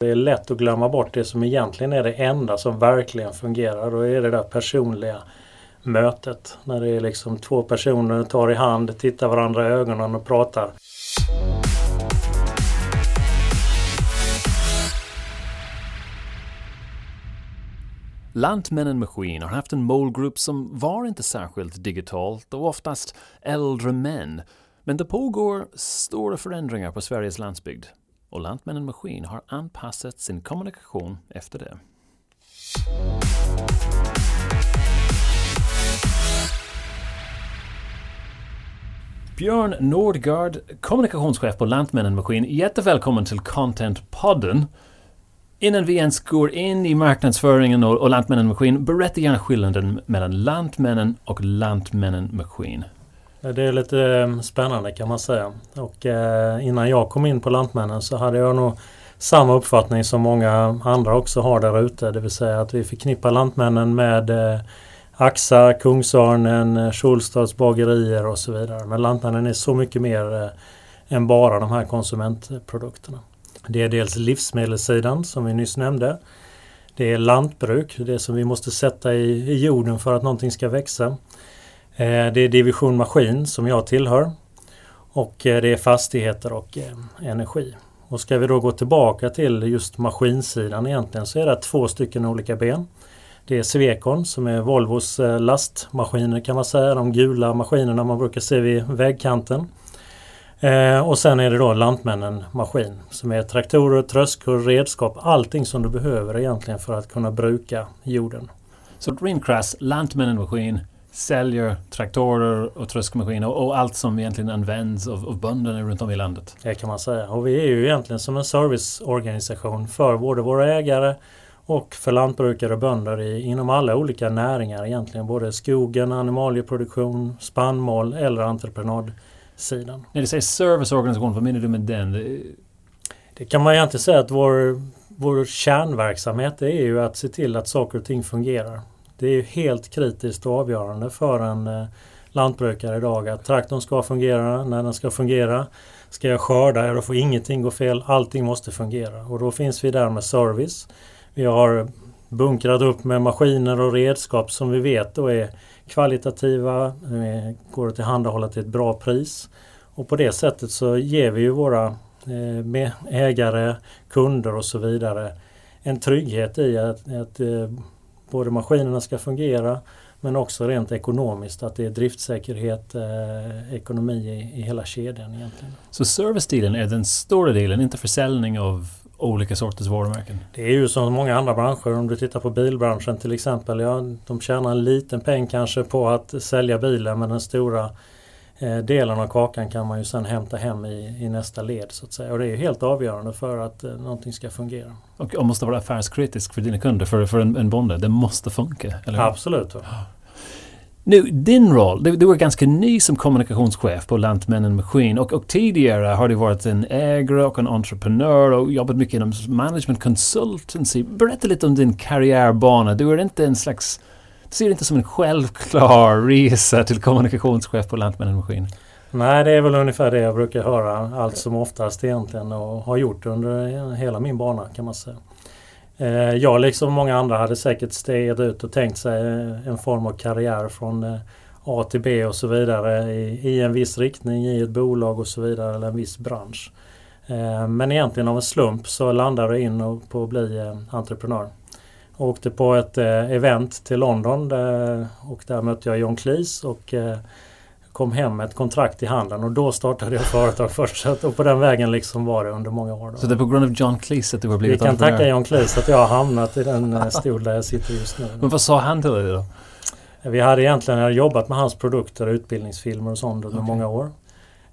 Det är lätt att glömma bort det som egentligen är det enda som verkligen fungerar. Då är det där personliga mötet. När det är liksom två personer tar i hand, tittar varandra i ögonen och pratar. Lantmännen Maskin har haft en målgrupp som var inte särskilt digitalt och oftast äldre män. Men det pågår stora förändringar på Sveriges landsbygd och Lantmännen Maskin har anpassat sin kommunikation efter det. Björn Nordgard, kommunikationschef på Lantmännen Maskin. Jättevälkommen till Content-podden. Innan vi ens går in i marknadsföringen och, och Lantmännen Maskin, berätta gärna skillnaden mellan Lantmännen och Lantmännen Maskin. Eh, det är lite ehm, spännande kan man säga. Och eh, innan jag kom in på Lantmännen så hade jag nog samma uppfattning som många andra också har där ute. Det vill säga att vi förknippar Lantmännen med eh, Axa, Kungsörnen, eh, bagerier och så vidare. Men Lantmännen är så mycket mer än bara de här konsumentprodukterna. Det är dels livsmedelssidan som vi nyss nämnde. Det är lantbruk, det som vi måste sätta i, i jorden för att någonting ska växa. Eh, det är division maskin som jag tillhör. Och eh, det är fastigheter och eh, energi. Och ska vi då gå tillbaka till just maskinsidan egentligen så är det två stycken olika ben. Det är Swecon som är Volvos lastmaskiner kan man säga. De gula maskinerna man brukar se vid vägkanten. Eh, och sen är det då Lantmännen Maskin som är traktorer, tröskor, redskap, allting som du behöver egentligen för att kunna bruka jorden. Så Dreamcrass, Lantmännen Maskin, säljer traktorer och tröskmaskiner och allt som egentligen används av, av bönderna runt om i landet. Det kan man säga. Och vi är ju egentligen som en serviceorganisation för både våra ägare och för lantbrukare och bönder i, inom alla olika näringar egentligen. Både skogen, animalieproduktion, spannmål eller entreprenadsidan. När du säger serviceorganisation, vad menar du med den? Det kan man egentligen säga att vår, vår kärnverksamhet är ju att se till att saker och ting fungerar. Det är ju helt kritiskt och avgörande för en eh, lantbrukare idag att traktorn ska fungera när den ska fungera. Ska jag skörda, ja, då får ingenting gå fel. Allting måste fungera och då finns vi där med service. Vi har bunkrat upp med maskiner och redskap som vi vet då är kvalitativa, eh, går att tillhandahålla till ett bra pris. Och på det sättet så ger vi ju våra eh, ägare, kunder och så vidare en trygghet i att, att eh, både maskinerna ska fungera men också rent ekonomiskt att det är driftsäkerhet, eh, ekonomi i, i hela kedjan egentligen. Så servicedelen är den stora delen, inte försäljning av olika sorters varumärken? Det är ju som många andra branscher. Om du tittar på bilbranschen till exempel. Ja, de tjänar en liten peng kanske på att sälja bilen men den stora delen av kakan kan man ju sen hämta hem i, i nästa led så att säga. Och det är helt avgörande för att eh, någonting ska fungera. Och, och måste vara affärskritisk för dina kunder, för, för en, en bonde. Det måste funka. Eller? Absolut. Nu, din roll, du, du är ganska ny som kommunikationschef på Lantmännen Maskin och, och tidigare har du varit en ägare och en entreprenör och jobbat mycket inom management consultancy. Berätta lite om din karriärbana. Du är inte en slags ser det inte som en självklar resa till kommunikationschef på Lantmännen Maskin? Nej, det är väl ungefär det jag brukar höra allt som oftast egentligen och har gjort under hela min bana kan man säga. Eh, jag liksom många andra hade säkert stegat ut och tänkt sig eh, en form av karriär från eh, A till B och så vidare i, i en viss riktning i ett bolag och så vidare eller en viss bransch. Men egentligen av en slump så landade jag in på att bli entreprenör. Åkte på ett eh, event till London där, och där mötte jag John Cleese och eh, kom hem med ett kontrakt i handen och då startade jag företag först. Och på den vägen liksom var det under många år. Då. Så det är på grund av John Cleese att du har blivit Vi kan tacka John Cleese att jag har hamnat i den eh, stol där jag sitter just nu. Men vad sa han till dig då? Vi hade egentligen jobbat med hans produkter, utbildningsfilmer och sånt under okay. många år.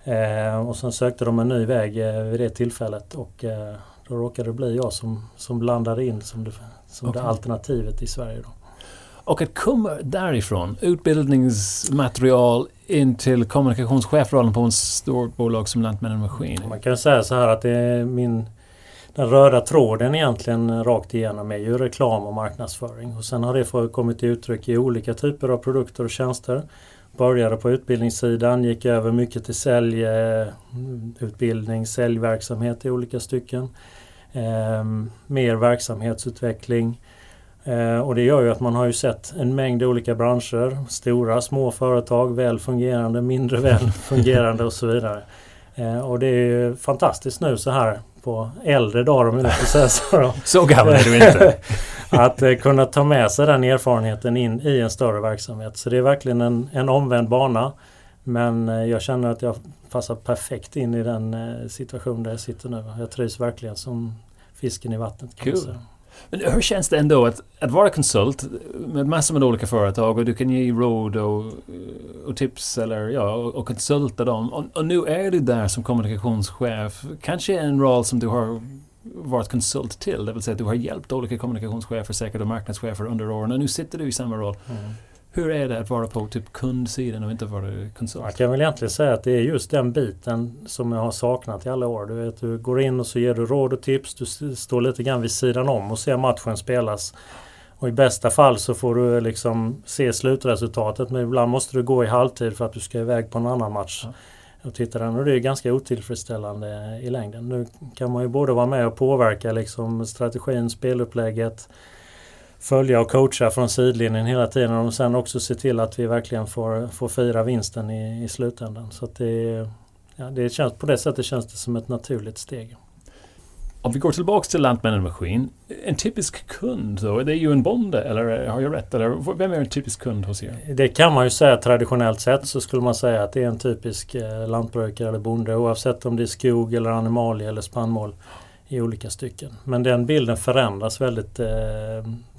Eh, och sen sökte de en ny väg eh, vid det tillfället och eh, då råkade det bli jag som, som landade in som det som okay. det alternativet i Sverige. Då. Och att komma därifrån, utbildningsmaterial in till kommunikationschefrollen på ett stort bolag som Lantmännen Maskin. Man kan säga så här att det är min den röda tråden egentligen rakt igenom är ju reklam och marknadsföring. Och sen har det kommit till uttryck i olika typer av produkter och tjänster. Började på utbildningssidan, gick över mycket till säljutbildning, säljverksamhet i olika stycken. Eh, mer verksamhetsutveckling. Eh, och det gör ju att man har ju sett en mängd olika branscher. Stora, små företag, väl fungerande, mindre väl fungerande och så vidare. Eh, och det är ju fantastiskt nu så här på äldre dagar om nu får säga så. så gammal är du inte. att eh, kunna ta med sig den erfarenheten in i en större verksamhet. Så det är verkligen en, en omvänd bana. Men jag känner att jag passar perfekt in i den eh, situation där jag sitter nu. Jag trivs verkligen som fisken i vattnet. Kan cool. Men hur känns det ändå att, att vara konsult med massor med olika företag och du kan ge råd och, och tips eller ja, och, och konsulta dem. Och, och, nu är du där som kommunikationschef. Kanske en roll som du har varit konsult till, det vill säga att du har hjälpt olika kommunikationschefer, säkert och marknadschefer under åren och nu sitter du i samma roll. Mm. Hur är det att vara på typ kundsidan och inte vara konsult? Jag kan väl egentligen säga att det är just den biten som jag har saknat i alla år. Du, vet, du går in och så ger du råd och tips. Du står lite grann vid sidan om och ser matchen spelas. Och i bästa fall så får du liksom se slutresultatet men ibland måste du gå i halvtid för att du ska iväg på en annan match. Ja. Och titta den och det är ganska otillfredsställande i längden. Nu kan man ju både vara med och påverka liksom strategin, spelupplägget följa och coacha från sidlinjen hela tiden och sen också se till att vi verkligen får, får fira vinsten i, i slutändan. Så det, ja, det känns, på det sättet känns det som ett naturligt steg. Om vi går tillbaks till Lantmännen Maskin. En typisk kund då, det är ju en bonde eller har jag rätt? Eller vem är en typisk kund hos er? Det kan man ju säga traditionellt sett så skulle man säga att det är en typisk eh, lantbrukare eller bonde oavsett om det är skog eller animalie eller spannmål i olika stycken. Men den bilden förändras väldigt eh,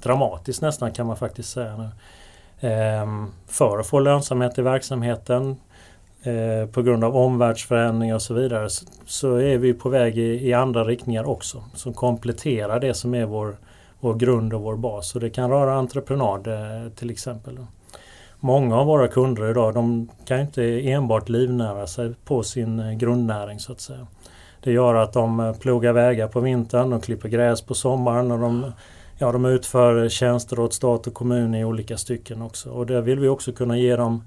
dramatiskt nästan kan man faktiskt säga nu. Eh, för att få lönsamhet i verksamheten eh, på grund av omvärldsförändringar och så vidare så, så är vi på väg i, i, andra riktningar också som kompletterar det som är vår, vår grund och vår bas. Och det kan röra entreprenad eh, till exempel. Många av våra kunder idag de kan inte enbart livnära sig på sin eh, grundnäring så att säga. Det gör att de eh, plogar vägar på vintern, de klipper gräs på sommaren och de, ja, de utför tjänster åt stat och kommun i olika stycken också. Och det vill vi också kunna ge dem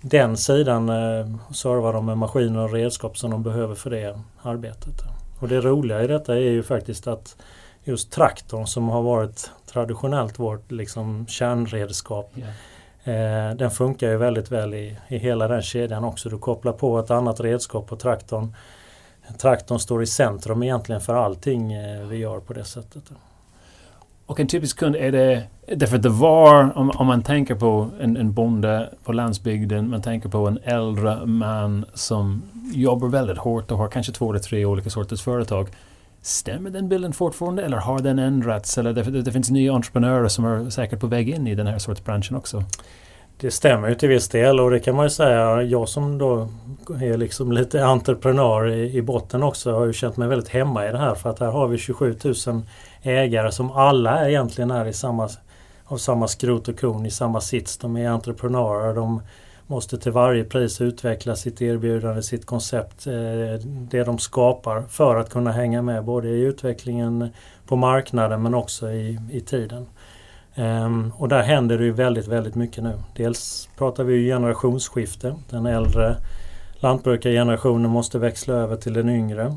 den sidan, eh, serva dem med maskiner och redskap som de behöver för det arbetet. Och det roliga i detta är ju faktiskt att just traktorn som har varit traditionellt vårt liksom kärnredskap yeah. eh, den funkar ju väldigt väl i, i hela den kedjan också. Du kopplar på ett annat redskap på traktorn traktorn står i centrum egentligen för allting eh, vi gör på det sättet. Och en typisk kund är det, därför att det var, om, om man tänker på en, en bonde på landsbygden, man tänker på en äldre man som jobbar väldigt hårt och har kanske två eller tre olika sorters företag. Stämmer den bilden fortfarande eller har den ändrats? Eller det, det finns nya entreprenörer som är säkert på väg in i den här sortens branschen också? Det stämmer ju till viss del och det kan man ju säga. Jag som då är liksom lite entreprenör i, i botten också har ju känt mig väldigt hemma i det här för att här har vi 27 000 ägare som alla egentligen är i samma, av samma skrot och korn, i samma sits. De är entreprenörer. De måste till varje pris utveckla sitt erbjudande, sitt koncept, eh, det de skapar för att kunna hänga med både i utvecklingen på marknaden men också i, i tiden. Um, och där händer det ju väldigt, väldigt mycket nu. Dels pratar vi generationsskifte. Den äldre lantbrukargenerationen måste växla över till den yngre.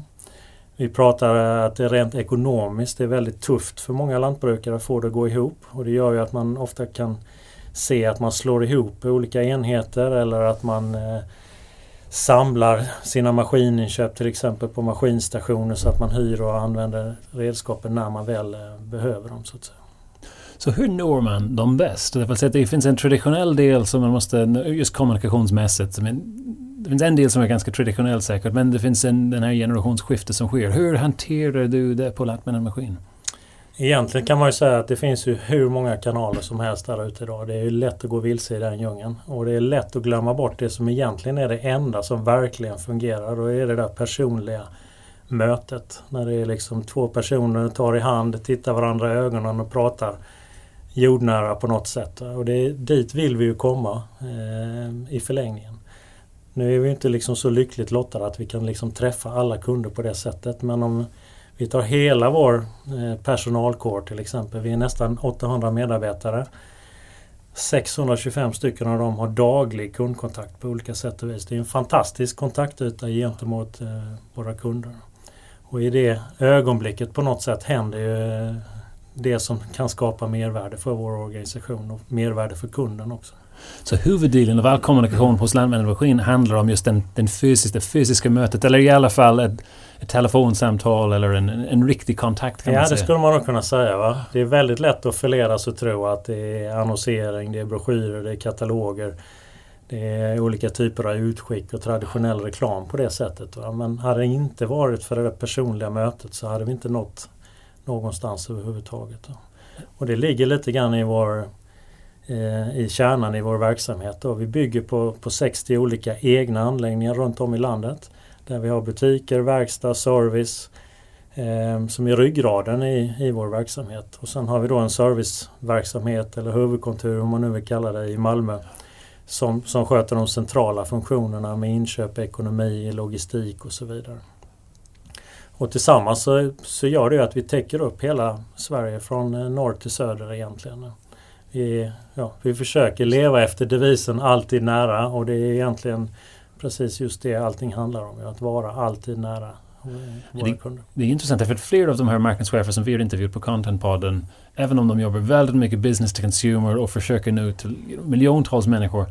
Vi pratar att det rent ekonomiskt är väldigt tufft för många lantbrukare att få det att gå ihop. Och det gör ju att man ofta kan se att man slår ihop olika enheter eller att man eh, samlar sina maskininköp till exempel på maskinstationer så att man hyr och använder redskapen när man väl eh, behöver dem. så att säga. Så hur når man dem bäst? Det finns en traditionell del som man måste, just kommunikationsmässigt, men det finns en del som är ganska traditionell säkert, men det finns en, den här generationsskiftet som sker. Hur hanterar du det på Lantmännen Maskin? Egentligen kan man ju säga att det finns ju hur många kanaler som helst där ute idag. Det är ju lätt att gå vilse i den djungeln. Och det är lätt att glömma bort det som egentligen är det enda som verkligen fungerar. Då är det där personliga mötet. När det är liksom två personer tar i hand, tittar varandra i ögonen och pratar jordnära på något sätt. Och det, dit vill vi ju komma eh, i förlängningen. Nu är vi inte liksom så lyckligt lottade att vi kan liksom träffa alla kunder på det sättet. Men om vi tar hela vår eh, personalkår till exempel. Vi är nästan 800 medarbetare. 625 stycken av dem har daglig kundkontakt på olika sätt och vis. Det är en fantastisk kontaktyta gentemot eh, våra kunder. Och i det ögonblicket på något sätt händer ju eh, det som kan skapa mervärde för vår organisation och mervärde för kunden också. Så huvuddelen av all kommunikation hos Lantmännen handlar om just den, den fysiska, det fysiska mötet eller i alla fall ett, ett telefonsamtal eller en, en riktig kontakt kan ja, man säga. Ja, det skulle man nog kunna säga. Va? Det är väldigt lätt att förledas och tro att det är annonsering, det är broschyrer, det är kataloger. Det är olika typer av utskick och traditionell reklam på det sättet. Va? Men hade det inte varit för det personliga mötet så hade vi inte nått någonstans överhuvudtaget. Och det ligger lite grann i vår eh, i kärnan i vår verksamhet. Då. Vi bygger på, på 60 olika egna anläggningar runt om i landet. Där vi har butiker, verkstad, service eh, som är ryggraden i, i vår verksamhet. Och sen har vi då en serviceverksamhet eller huvudkontor om man nu vill kalla det i Malmö som, som sköter de centrala funktionerna med inköp, ekonomi, logistik och så vidare. Och tillsammans så, så gör det att vi täcker upp hela Sverige från eh, norr till söder egentligen. Vi, ja, vi försöker leva efter devisen alltid nära och det är egentligen precis just det allting handlar om. Att vara alltid nära våra det, kunder. Det är intressant för att flera av de här marknadschefer som vi har intervjuat på Contentpodden även om de jobbar väldigt mycket business to consumer och försöker nå till miljontals människor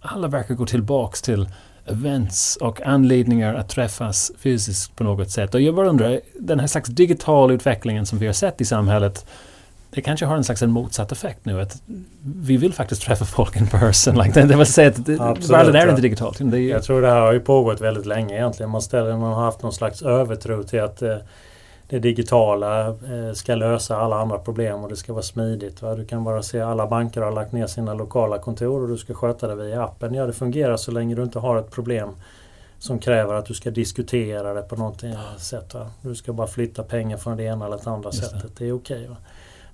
alla verkar gå tillbaks till events och anledningar att träffas fysiskt på något sätt. Och jag bara undrar, den här slags digitala utvecklingen som vi har sett i samhället det kanske har en slags en motsatt effekt nu. Att vi vill faktiskt träffa folk in person. Like, det vill säga att världen är inte digitalt. Det är, jag tror det här har ju pågått väldigt länge egentligen. Man, ställer, man har haft någon slags övertro till att eh, det digitala eh, ska lösa alla andra problem och det ska vara smidigt. Va? Du kan bara se alla banker har lagt ner sina lokala kontor och du ska sköta det via appen. Ja, det fungerar så länge du inte har ett problem som kräver att du ska diskutera det på något sätt. Va? Du ska bara flytta pengar från det ena eller det andra Just sättet. Det, det är okej. Okay,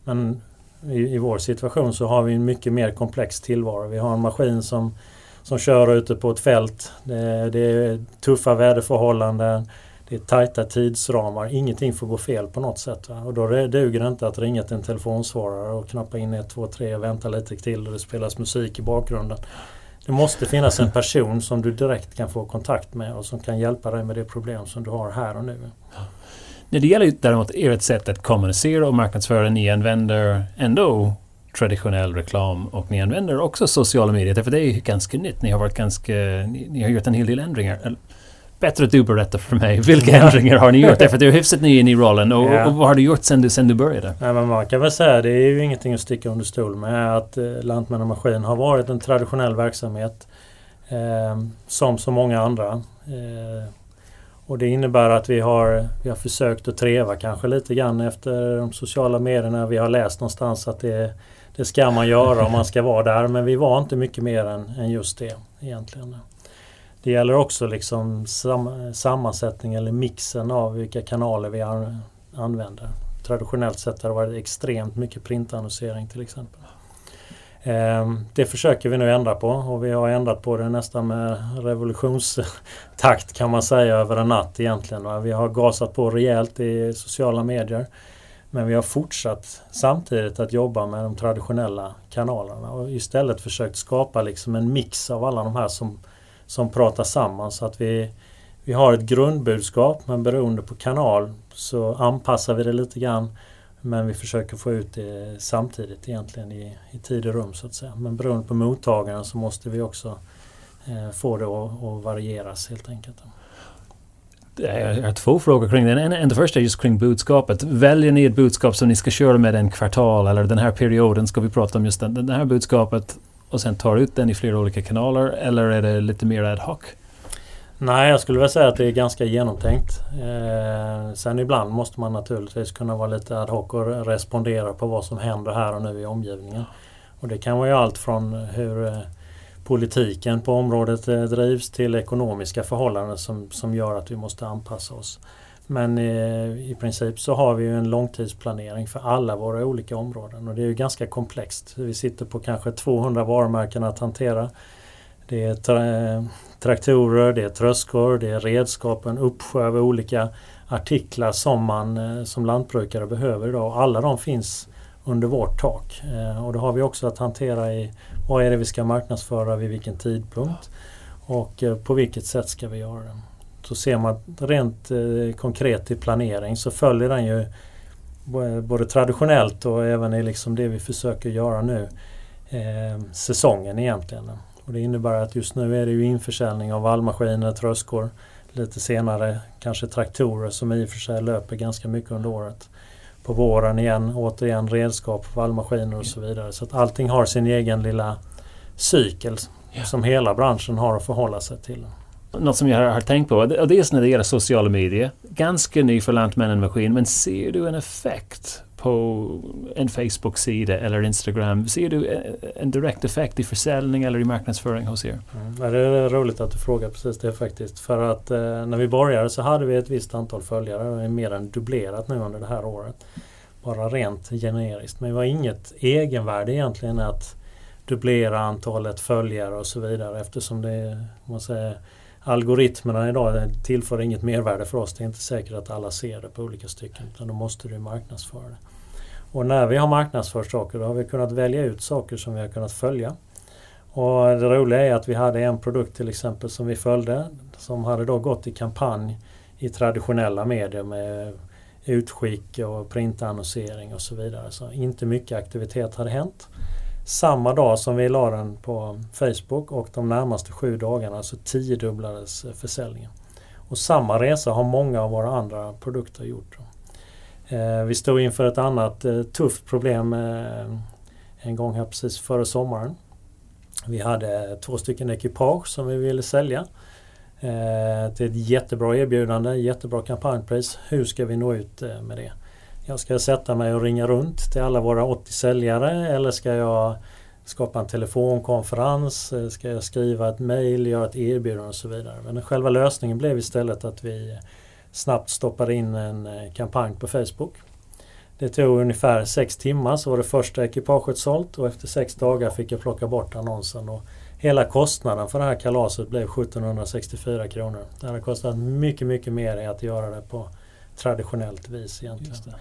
men i, i, vår situation så har vi en mycket mer komplex tillvaro. Vi har en maskin som, som kör ute på ett fält. Det, det är tuffa väderförhållanden. Det är tajta tidsramar. Ingenting får gå fel på något sätt. Va? Och då duger det inte att ringa till en telefonsvarare och knappa in 1, 2, 3 och vänta lite till och det spelas musik i bakgrunden. Det måste finnas en person som du direkt kan få kontakt med och som kan hjälpa dig med det problem som du har här och nu. När det gäller däremot ert sätt att kommunicera och marknadsföra, ni använder ändå traditionell reklam och ni använder också sociala medier. För det är ganska nytt. Ni har, varit ganska, ni, ni har gjort en hel del ändringar. Bättre att du berättar för mig. Vilka ändringar har ni gjort? Därför att du är hyfsat ny in i rollen. Och, ja. och, vad har du gjort sen du, sen du började? Nej, men man kan väl säga, det är ju ingenting att sticka under stol med, att eh, Lantmännarmaskin har varit en traditionell verksamhet. Eh, som så många andra. Eh, och det innebär att vi har, vi har försökt att treva kanske lite grann efter de sociala medierna. Vi har läst någonstans att det, det ska man göra om man ska vara där. Men vi var inte mycket mer än, än just det egentligen. Det gäller också liksom sam, sammansättning eller mixen av vilka kanaler vi an, använder. Traditionellt sett har det varit extremt mycket printannonsering till exempel. Ehm, det försöker vi nu ändra på och vi har ändrat på det nästan med revolutionstakt kan man säga över en natt egentligen. Vi har gasat på rejält i sociala medier. Men vi har fortsatt samtidigt att jobba med de traditionella kanalerna och istället försökt skapa liksom en mix av alla de här som, som pratar samman så att vi, vi har ett grundbudskap men beroende på kanal så anpassar vi det lite grann men vi försöker få ut det samtidigt egentligen i, i tid och rum så att säga. Men beroende på mottagaren så måste vi också eh, få det att, att varieras helt enkelt. Jag har två frågor kring det. En, en, den första är just kring budskapet. Väljer ni ett budskap som ni ska köra med en kvartal eller den här perioden ska vi prata om just det, det här budskapet och sen tar ut den i flera olika kanaler eller är det lite mer ad hoc? Nej, jag skulle väl säga att det är ganska genomtänkt. Eh, sen ibland måste man naturligtvis kunna vara lite ad hoc och respondera på vad som händer här och nu i omgivningen. Och det kan vara ju allt från hur eh, politiken på området eh, drivs till ekonomiska förhållanden som, som gör att vi måste anpassa oss. Men i princip så har vi en långtidsplanering för alla våra olika områden och det är ju ganska komplext. Vi sitter på kanske 200 varumärken att hantera. Det är tra traktorer, det är tröskor, det är redskap, en uppsjö av olika artiklar som man eh, som lantbrukare behöver idag. Alla de finns under vårt tak. Eh, och då har vi också att hantera i vad är det vi ska marknadsföra vid vilken tidpunkt och eh, på vilket sätt ska vi göra det. Så ser man rent eh, konkret i planering så följer den ju både traditionellt och även i liksom det vi försöker göra nu eh, säsongen egentligen. Och det innebär att just nu är det ju införsäljning av vallmaskiner, tröskor. Lite senare kanske traktorer som i och för sig löper ganska mycket under året. På våren igen, återigen redskap, vallmaskiner och så vidare. Så att allting har sin egen lilla cykel som hela branschen har att förhålla sig till. Något som jag har, tänkt på, och dels när det gäller sociala medier. Ganska ny för Lantmännen Maskin, men ser du en effekt på en Facebook-sida eller Instagram? Ser du eh, en direkt effekt i försäljning eller i marknadsföring hos er? Mm. Det är roligt att du frågar precis det faktiskt. För att eh, när vi började så hade vi ett visst antal följare. Det är mer än dubblerat nu under det här året. Bara rent generiskt. Men det var inget egenvärde egentligen att dubblera antalet följare och så vidare eftersom det man säger, algoritmerna idag tillför inget mervärde för oss. Det är inte säkert att alla ser det på olika stycken utan då måste du marknadsföra det. Och när vi har marknadsfört saker då har vi kunnat välja ut saker som vi har kunnat följa. Och det roliga är att vi hade en produkt till exempel som vi följde som hade då gått i kampanj i traditionella medier med utskick och printannonsering och så vidare. Så inte mycket aktivitet hade hänt samma dag som vi la den på Facebook och de närmaste sju dagarna så tiodubblades eh, försäljningen. Och samma resa har många av våra andra produkter gjort. Eh, vi stod inför ett annat eh, tufft problem en gång här precis före sommaren. Vi hade två stycken ekipage som vi ville sälja till ett jättebra erbjudande, jättebra kampanjpris. Hur ska vi nå ut med det? Jag ska sätta mig och ringa runt till alla våra 80 säljare eller ska jag skapa en telefonkonferens? Eh, ska jag skriva ett mejl, göra ett erbjudande och så vidare. Men själva lösningen blev istället att vi snabbt stoppade in en eh, kampanj på Facebook. Det tog ungefär sex timmar så var det första ekipaget sålt och efter sex dagar fick jag plocka bort annonsen. Och hela kostnaden för det här kalaset blev 1764 kronor. Det hade kostat mycket, mycket mer än att göra det på traditionellt vis egentligen.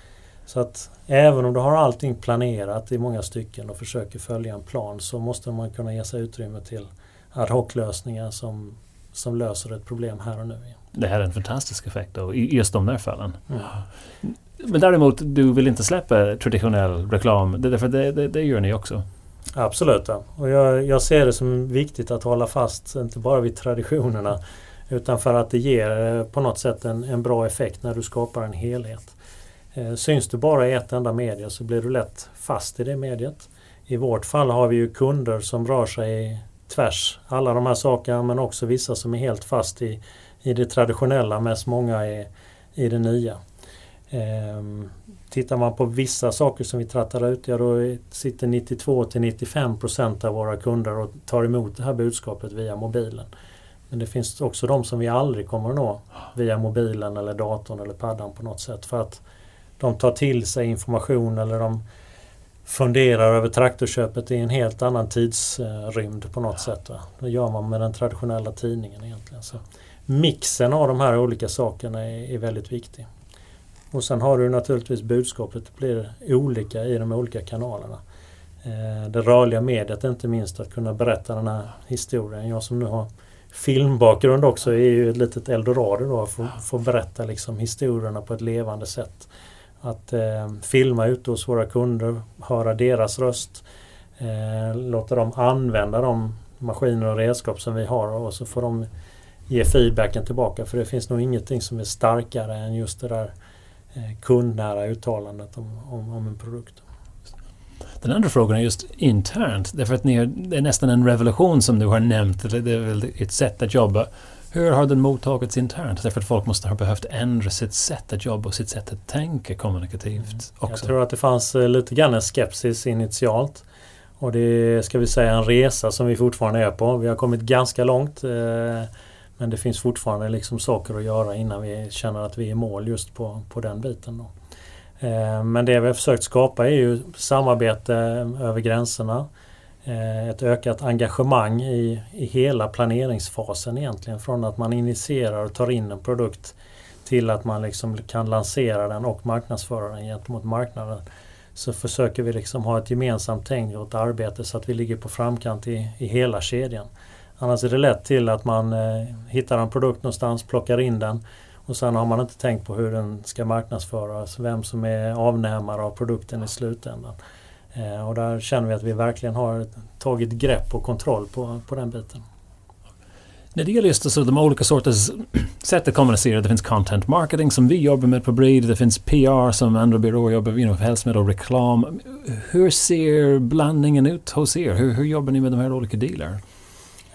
Så att även om du har allting planerat i många stycken och försöker följa en plan så måste man kunna ge sig utrymme till ad hoc-lösningar som, som löser ett problem här och nu. Det här är en fantastisk effekt då, i just de där fallen. Mm. Men däremot, du vill inte släppa traditionell reklam, därför det, det, det gör ni också. Absolut. Ja. Och jag, jag, ser det som viktigt att hålla fast, inte bara vid traditionerna, utan för att det ger eh, på något sätt en, en bra effekt när du skapar en helhet. Eh, syns du bara i ett enda media så blir du lätt fast i det mediet. I vårt fall har vi ju kunder som rör sig tvärs alla de här sakerna men också vissa som är helt fast i, i det traditionella medan många är i det nya. Ehm, tittar man på vissa saker som vi trattar ut, ja då sitter 92 till 95% av våra kunder och tar emot det här budskapet via mobilen. Men det finns också de som vi aldrig kommer att nå via mobilen eller datorn eller paddan på något sätt. För att de tar till sig information eller de funderar över traktorköpet i en helt annan tidsrymd på något sätt. Va? Det gör man med den traditionella tidningen egentligen. Så mixen av de här olika sakerna är, är väldigt viktig. Och sen har du naturligtvis budskapet blir olika i de olika kanalerna. Eh, det rörliga mediet inte minst att kunna berätta den här historien. Jag som nu har filmbakgrund också är ju ett litet eldorado då att få, få berätta liksom historierna på ett levande sätt. Att eh, filma ute hos våra kunder, höra deras röst, eh, låta dem använda de maskiner och redskap som vi har och så får de ge feedbacken tillbaka. För det finns nog ingenting som är starkare än just det där eh, kundnära uttalandet om, om, om en produkt. Den andra frågan är just internt, därför att ni är, det är nästan en revolution som du har nämnt. Det är väl ett sätt att jobba. Hur har den mottagits internt? Därför att folk måste ha behövt ändra sitt sätt att jobba och sitt sätt att tänka kommunikativt. Mm. Också. Jag tror att det fanns eh, lite grann en skepsis initialt. Och det är, ska vi säga, en resa som vi fortfarande är på. Vi har kommit ganska långt. Eh, men det finns fortfarande liksom saker att göra innan vi känner att vi är i mål just på, på den biten. Då. Eh, men det vi har försökt skapa är ju samarbete över gränserna. Eh, ett ökat engagemang i, i hela planeringsfasen egentligen. Från att man initierar och tar in en produkt till att man liksom kan lansera den och marknadsföra den gentemot marknaden. Så försöker vi liksom ha ett gemensamt tänk och ett arbete så att vi ligger på framkant i, i hela kedjan. Annars är det lätt till att man eh, hittar en produkt någonstans, plockar in den och sen har man inte tänkt på hur den ska marknadsföras, vem som är avnämare av produkten i slutändan. Eh, och där känner vi att vi verkligen har tagit grepp och kontroll på, på den biten. När det gäller just alltså, de olika sorters sätt att kommunicera, det finns content marketing som vi jobbar med på Breed, det finns PR som andra byråer jobbar med, you know, hälsomedel och reklam. Hur ser blandningen ut hos er? Hur, hur jobbar ni med de här olika delarna?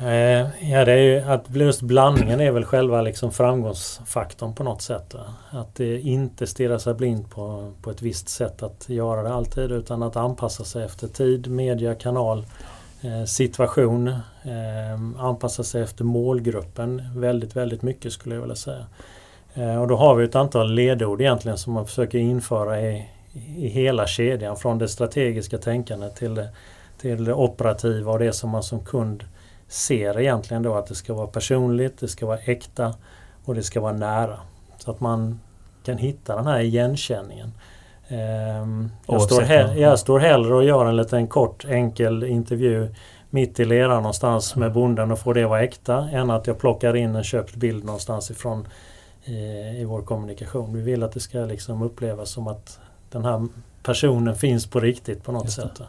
Eh, ja, det är ju att just blandningen är väl själva liksom framgångsfaktorn på något sätt. Att det inte stirra sig blind på, på ett visst sätt att göra det alltid utan att anpassa sig efter tid, media, kanal, eh, situation. Eh, anpassa sig efter målgruppen väldigt, väldigt mycket skulle jag vilja säga. Eh, och då har vi ett antal ledord egentligen som man försöker införa i, i hela kedjan från det strategiska tänkandet till det, till det operativa och det som man som kund ser egentligen då att det ska vara personligt, det ska vara äkta och det ska vara nära. Så att man kan hitta den här igenkänningen. Ehm, jag, står he- jag står hellre och gör en liten kort enkel intervju mitt i leran någonstans med bonden och får det vara äkta än att jag plockar in en köpt bild någonstans ifrån i, i vår kommunikation. Vi vill att det ska liksom upplevas som att den här personen finns på riktigt på något sätt.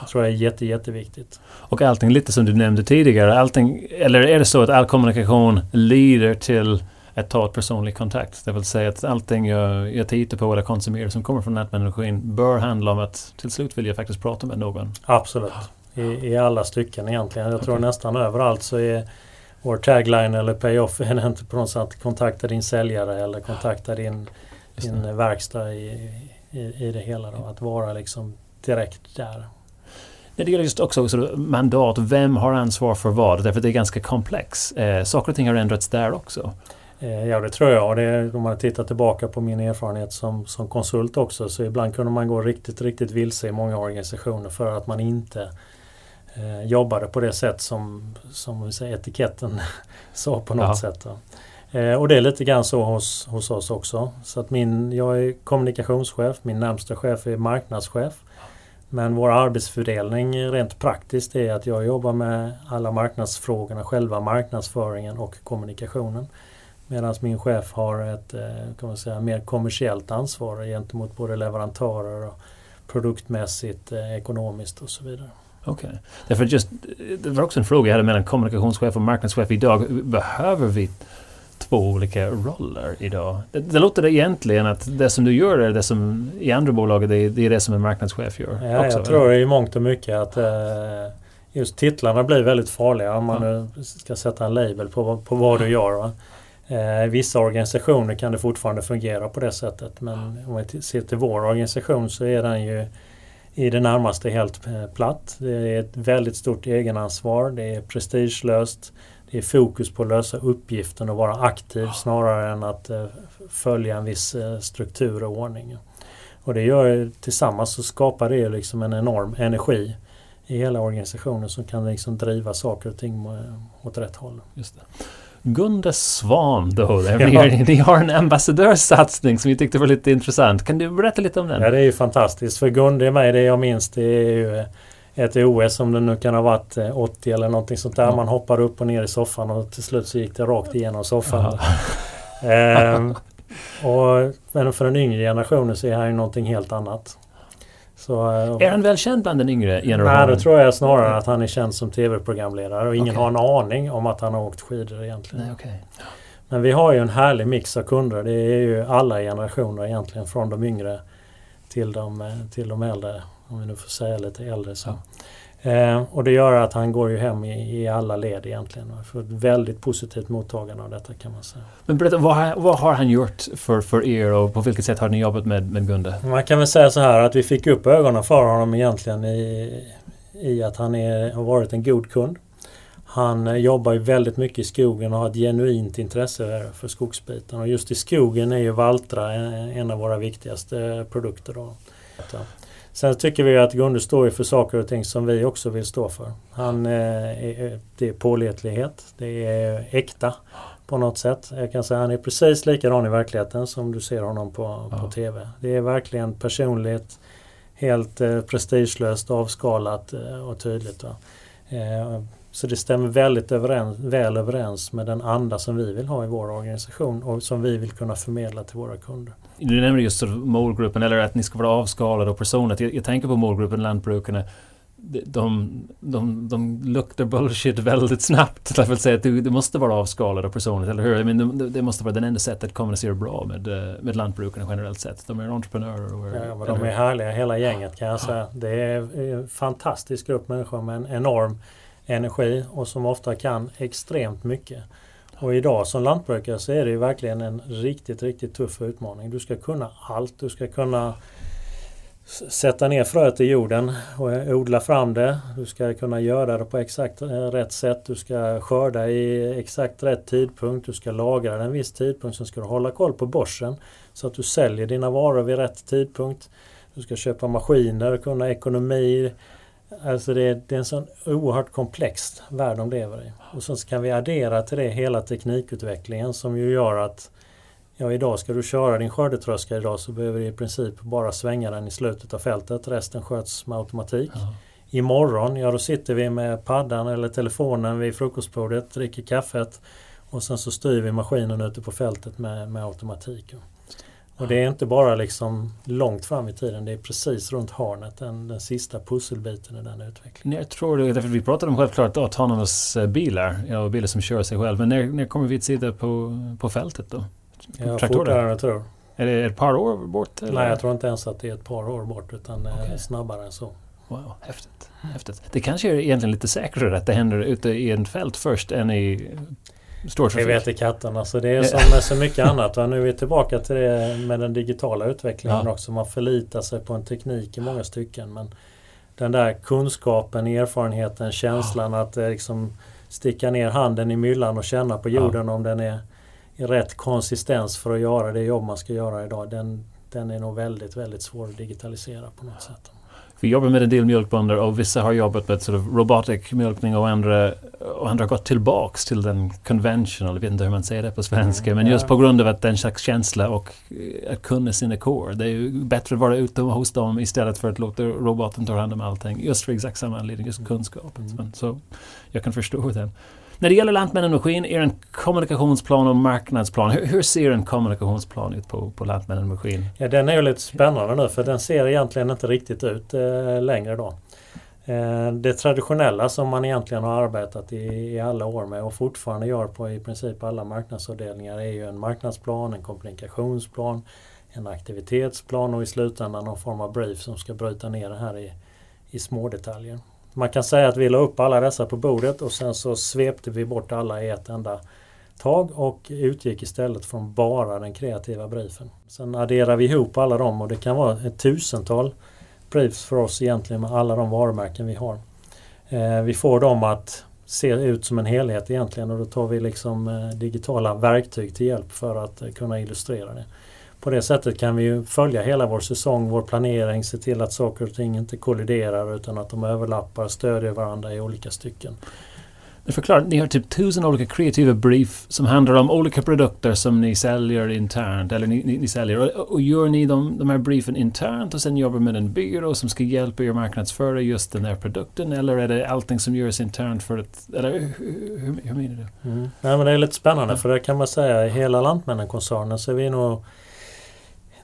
Det tror jag är jätte, jätteviktigt. Och allting lite som du nämnde tidigare, allting, eller är det så att all kommunikation leder till att ta ett personlig kontakt? Det vill säga att allting jag, jag tittar på eller konsumerar som kommer från nätmänniskan bör handla om att till slut vill jag faktiskt prata med någon. Absolut. I, i alla stycken egentligen. Jag tror okay. nästan överallt så är vår tagline eller payoff är det inte på något sätt kontakta din säljare eller kontakta din, din verkstad i, i, i det hela. Då. Att vara liksom direkt där. Det gäller just också så mandat, vem har ansvar för vad? Därför att det är ganska komplex. Eh, saker och ting har ändrats där också. Eh, ja det tror jag. Det, om man tittar tillbaka på min erfarenhet som, som konsult också så ibland kunde man gå riktigt, riktigt vilse i många organisationer för att man inte eh, jobbade på det sätt som, som vi säger, etiketten sa på något ja. sätt. Eh, och det är lite grann så hos, hos oss också. Så att min, jag är kommunikationschef, min närmsta chef är marknadschef. Men vår arbetsfördelning rent praktiskt är att jag jobbar med alla marknadsfrågorna, själva marknadsföringen och kommunikationen. Medan min chef har ett eh, kan man säga, mer kommersiellt ansvar gentemot både leverantörer och produktmässigt, eh, ekonomiskt och så vidare. Okej. Okay. Därför just, det var också en fråga jag hade mellan kommunikationschef och marknadschef idag. Behöver vi två olika roller idag. Det, det låter det egentligen att det som du gör är det som i andra bolag, det, det är det som en marknadschef gör. Ja, också, jag tror i mångt och mycket att eh, just titlarna blir väldigt farliga om man ja. nu ska sätta en label på, på vad du gör. Va? Eh, I vissa organisationer kan det fortfarande fungera på det sättet men om vi ser till vår organisation så är den ju i det närmaste helt eh, platt. Det är ett väldigt stort egenansvar, det är prestigelöst det är fokus på att lösa uppgiften och vara aktiv snarare än att eh, följa en viss eh, struktur och ordning. Och det gör tillsammans så skapar det liksom en enorm energi i hela organisationen som kan liksom driva saker och ting åt rätt håll. Just det. Gunde Svan då, ja. ni har en ambassadörssatsning som vi tyckte var lite intressant. Kan du berätta lite om den? Ja det är ju fantastiskt. För Gunde är mig, det jag minns det är ju eh, ett OS som det nu kan ha varit 80 eh, eller någonting sånt där. Man hoppar upp och ner i soffan och till slut så gick det rakt igenom soffan. ehm, och, men för den yngre generationen så är han ju någonting helt annat. Så, eh, är han välkänd bland den yngre generationen? Nej, det tror jag snarare att han är känd som tv-programledare och ingen okay. har en aning om att han har åkt skidor egentligen. Nej, okay. Men vi har ju en härlig mix av kunder. Det är ju alla generationer egentligen från de yngre till de, eh, till de äldre om vi nu får säga lite äldre. Så. Ja. Eh, och det gör att han går ju hem i, i alla led egentligen. Och får ett väldigt positivt mottagande av detta kan man säga. Men berätta, vad, vad har han gjort för, för er och på vilket sätt har ni jobbat med, med Gunde? Man kan väl säga så här att vi fick upp ögonen för honom egentligen i, i att han är, har varit en god kund. Han eh, jobbar ju väldigt mycket i skogen och har ett genuint intresse för skogsbiten. Och just i skogen är ju Valtra en av våra viktigaste produkter. Då. Sen tycker vi att Gunde står för saker och ting som vi också vill stå för. Han, eh, är, det är pålitlighet, det är äkta på något sätt. Jag kan säga han är precis likadan i verkligheten som du ser honom på, på TV. Det är verkligen personligt, helt eh, prestigelöst, avskalat eh, och tydligt. Eh, Så det stämmer väldigt överens, väl överens med den anda som vi vill ha i vår organisation och som vi vill kunna förmedla till våra kunder. Du nämner just målgruppen eller att ni ska vara avskalade och personligt. Jag, jag tänker på målgruppen lantbrukarna de, de, de luktar bullshit väldigt snabbt. Jag vill säga att du, måste vara avskalad och personligt, eller hur? Men det, det måste vara det enda sättet att kommunicera bra med, eh, med lantbrukarna generellt sett. De är entreprenörer. Och, ja, men de är härliga hela gänget kan jag säga. Det är en fantastisk grupp människor med en enorm energi och som ofta kan extremt mycket. Och idag som lantbrukare så är det ju verkligen en riktigt, riktigt tuff utmaning. Du ska kunna allt. Du ska kunna sätta ner fröet i jorden och odla fram det. Du ska kunna göra det på exakt eh, rätt sätt. Du ska skörda i exakt rätt tidpunkt. Du ska lagra den en viss tidpunkt. Sen ska du hålla koll på börsen så att du säljer dina varor vid rätt tidpunkt. Du ska köpa maskiner, kunna ekonomi. Alltså det är, det är en sån oerhört komplex värld de lever i. Och sen kan vi addera till det hela teknikutvecklingen som ju gör att Ja, idag ska du köra din skördetröska idag så behöver du i princip bara svänga den i slutet av fältet. Resten sköts med automatik. Ja. Imorgon, ja då sitter vi med paddan eller telefonen vid frukostbordet, dricker kaffet och sen så styr vi maskinen ute på fältet med, med automatik. Och det är inte bara liksom långt fram i tiden, det är precis runt hörnet, den, den sista pusselbiten i den utvecklingen. Jag tror det, därför vi pratade om självklart autonomous eh, bilar, ja, bilar som kör sig själv. Men när, när kommer vi att sitta på, på fältet då? Ja, fortare än jag tror. Är det ett par år bort? Eller? Nej, jag tror inte ens att det är ett par år bort utan okay. snabbare än så. Wow, häftigt. häftigt. Det kanske är egentligen lite säkrare att det händer ute i en fält först än i. Det vet i katten. Alltså det är som med så mycket annat. Och nu är vi tillbaka till det med den digitala utvecklingen ja. också. Man förlitar sig på en teknik i många stycken. Men den där kunskapen, erfarenheten, känslan ja. att eh, liksom sticka ner handen i myllan och känna på jorden ja. om den är i rätt konsistens för att göra det jobb man ska göra idag. Den, den är nog väldigt, väldigt svår att digitalisera på något sätt. Vi jobbar med en del mjölkbönder och vissa har jobbat med sort of robotic mjölkning och andra, och andra har gått tillbaks till den conventional, jag vet inte hur man säger det på svenska, mm, men just på grund av att den slags känsla och eh, att kunna sina core. Det är ju bättre att vara ute hos dem istället för att låta roboten ta hand om allting. Just för exakt samma anledning, just kunskap. Mm. Så jag kan förstå det. När det gäller Lantmännen Maskin, är det en kommunikationsplan och marknadsplan? Hur, hur, ser en kommunikationsplan ut på, på Lantmännen Maskin? Ja, den är ju lite spännande nu för den ser egentligen inte riktigt ut eh, längre då. Eh, det traditionella som man egentligen har arbetat i, i alla år med och fortfarande gör på i princip alla marknadsavdelningar är ju en marknadsplan, en kommunikationsplan, en aktivitetsplan och i slutändan någon form av brief som ska bryta ner det här i, i små detaljer. Man kan säga att vi la upp alla dessa på bordet och sen så svepte vi bort alla i ett enda tag och utgick istället från bara den kreativa briefen. Sen adderar vi ihop alla dem och det kan vara ett tusental briefs för oss egentligen med alla de varumärken vi har. Eh, vi får dem att se ut som en helhet egentligen och då tar vi liksom eh, digitala verktyg till hjälp för att eh, kunna illustrera det på det sättet kan vi ju följa hela vår säsong, vår planering, se till att saker och ting inte kolliderar utan att de överlappar, stödjer varandra i olika stycken. Förklara, ni har typ tusen olika kreativa brief som handlar om olika produkter som ni säljer internt. Eller ni, ni, ni säljer. Och, och, gör ni de, de här briefen internt och sen jobbar med en byrå som ska hjälpa er marknadsföra just den här produkten? Eller är det allting som görs internt för att... Eller hur, hur, hur menar du? Mm. Nej, men det är lite spännande för det kan man säga i hela Lantmännen-koncernen så är vi nog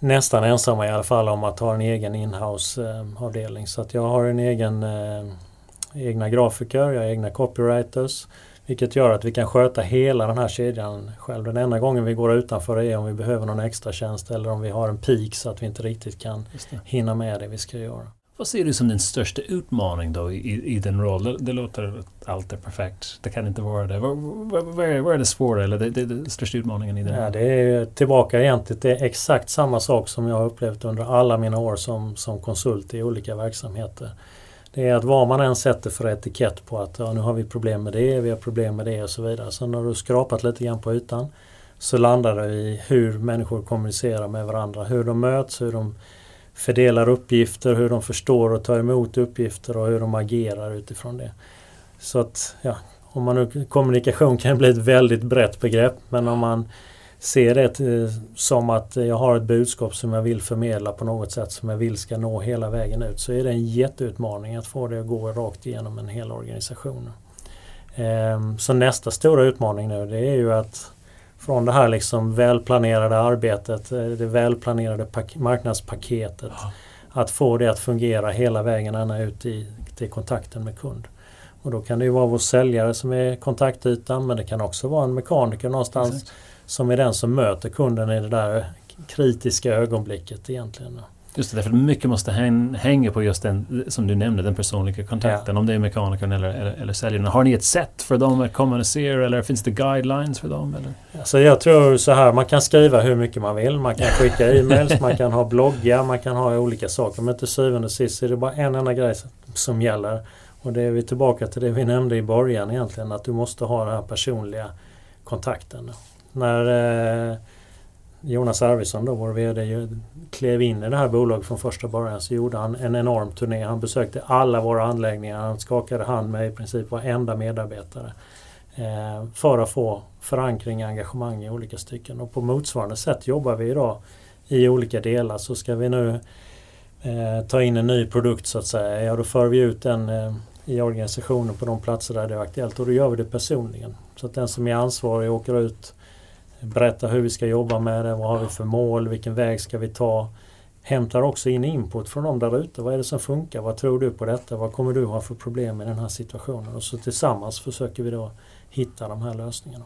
nästan ensamma i alla fall om att ha en egen inhouse-avdelning. Så att jag har en egen eh, egna grafiker, jag har egna copywriters. Vilket gör att vi kan sköta hela den här kedjan själv. Den enda gången vi går utanför är om vi behöver någon extra tjänst eller om vi har en peak så att vi inte riktigt kan hinna med det vi ska göra. Vad ser du som din största utmaning då i, i den rollen? Det, det, låter att allt är perfekt. Det kan inte vara det. Vad, är, det svåra eller det, det, det största utmaningen i den? Ja, det är tillbaka egentligen Det är exakt samma sak som jag har upplevt under alla mina år som, som konsult i olika verksamheter. Det är att vad man än sätter för etikett på att ja, nu har vi problem med det, vi har problem med det och så vidare. Sen har du skrapat lite grann på ytan så landar det i hur människor kommunicerar med varandra. Hur de möts, hur de fördelar uppgifter, hur de förstår och tar emot uppgifter och hur de agerar utifrån det. Så att, ja, om man nu, kommunikation kan bli ett väldigt brett begrepp men om man ser det eh, som att jag har ett budskap som jag vill förmedla på något sätt som jag vill ska nå hela vägen ut så är det en jätteutmaning att få det att gå rakt igenom en hel organisation. Ehm, så nästa stora utmaning nu det är ju att från det här liksom välplanerade arbetet, eh, det välplanerade marknadspaketet. Ja. Att få det att fungera hela vägen ända ut i, till kontakten med kund. Och då kan det ju vara vår säljare som är kontaktytan men det kan också vara en mekaniker någonstans Exakt. som är den som möter kunden i det där kritiska ögonblicket egentligen. Just det, därför mycket måste hänga på just den, som du nämnde, den personliga kontakten. Ja. Om det är mekanikern eller, eller, eller säljaren. Har ni ett sätt för dem att kommunicera eller finns det guidelines för dem? Eller? Alltså jag tror så här, man kan skriva hur mycket man vill. Man kan skicka e-mails, man kan ha bloggar, man kan ha olika saker. Men till syvende och sist är det bara en enda grej som gäller. Och det är vi tillbaka till det vi nämnde i början egentligen. Att du måste ha den här personliga kontakten. När eh, Jonas Arvidsson, då, vår VD, klev in i det här bolaget från första början så gjorde han en enorm turné. Han besökte alla våra anläggningar. Han skakade hand med i princip varenda medarbetare. Eh, för att få förankring och engagemang i olika stycken. Och på motsvarande sätt jobbar vi idag i olika delar. Så ska vi nu eh, ta in en ny produkt så att säga, ja då för vi ut den eh, i organisationen på de platser där det är aktuellt och då gör vi det personligen. Så att den som är ansvarig åker ut berättar hur vi ska jobba med det, vad har vi för mål, vilken väg ska vi ta. Hämtar också in input från dem där ute. Vad är det som funkar? Vad tror du på detta? Vad kommer du ha för problem i den här situationen? Och så tillsammans försöker vi då hitta de här lösningarna.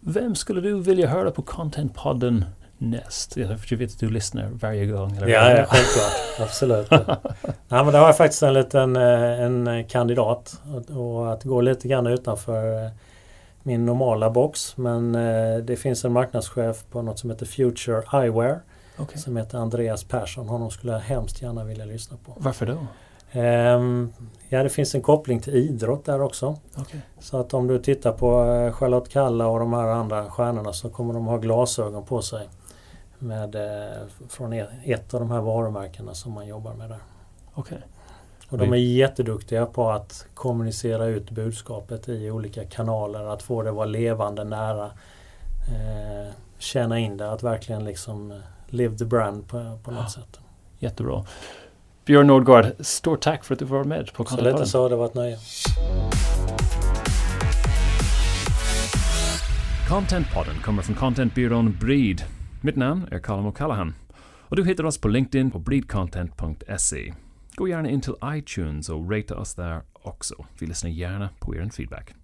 Vem skulle du vilja höra på Contentpodden näst? Jag vet att du lyssnar varje gång. Eller ja, ja, självklart. Absolut. Nej, men det har jag faktiskt en liten eh, en kandidat. Och att gå lite grann utanför eh, min normala box. Men eh, det finns en marknadschef på något som heter Future Eyewear. Okay. Som heter Andreas Persson. Honom skulle jag hemskt gärna vilja lyssna på. Varför då? Um, ja, det finns en koppling till idrott där också. Okay. Så att om du tittar på eh, Charlotte Kalla och de här andra stjärnorna så kommer de ha glasögon på sig. Med, eh, från e-, ett av de här varumärkena som man jobbar med där. Okay. Och de är jätteduktiga på att kommunicera ut budskapet i olika kanaler. Att få det att vara levande, nära. Eh, känna in det, att verkligen liksom eh, live the brand på, på något ja. sätt. Jättebra. Björn Nordgård, stort tack för att du var med på Contentpodden. Så lite så, det var ett nöje. Contentpodden kommer från contentbyrån Breed. Mitt namn är Colin O'Callaghan. Och du hittar oss på LinkedIn på breedcontent.se. Gå gärna in till iTunes och rata oss där också. Vi lyssnar gärna på er feedback.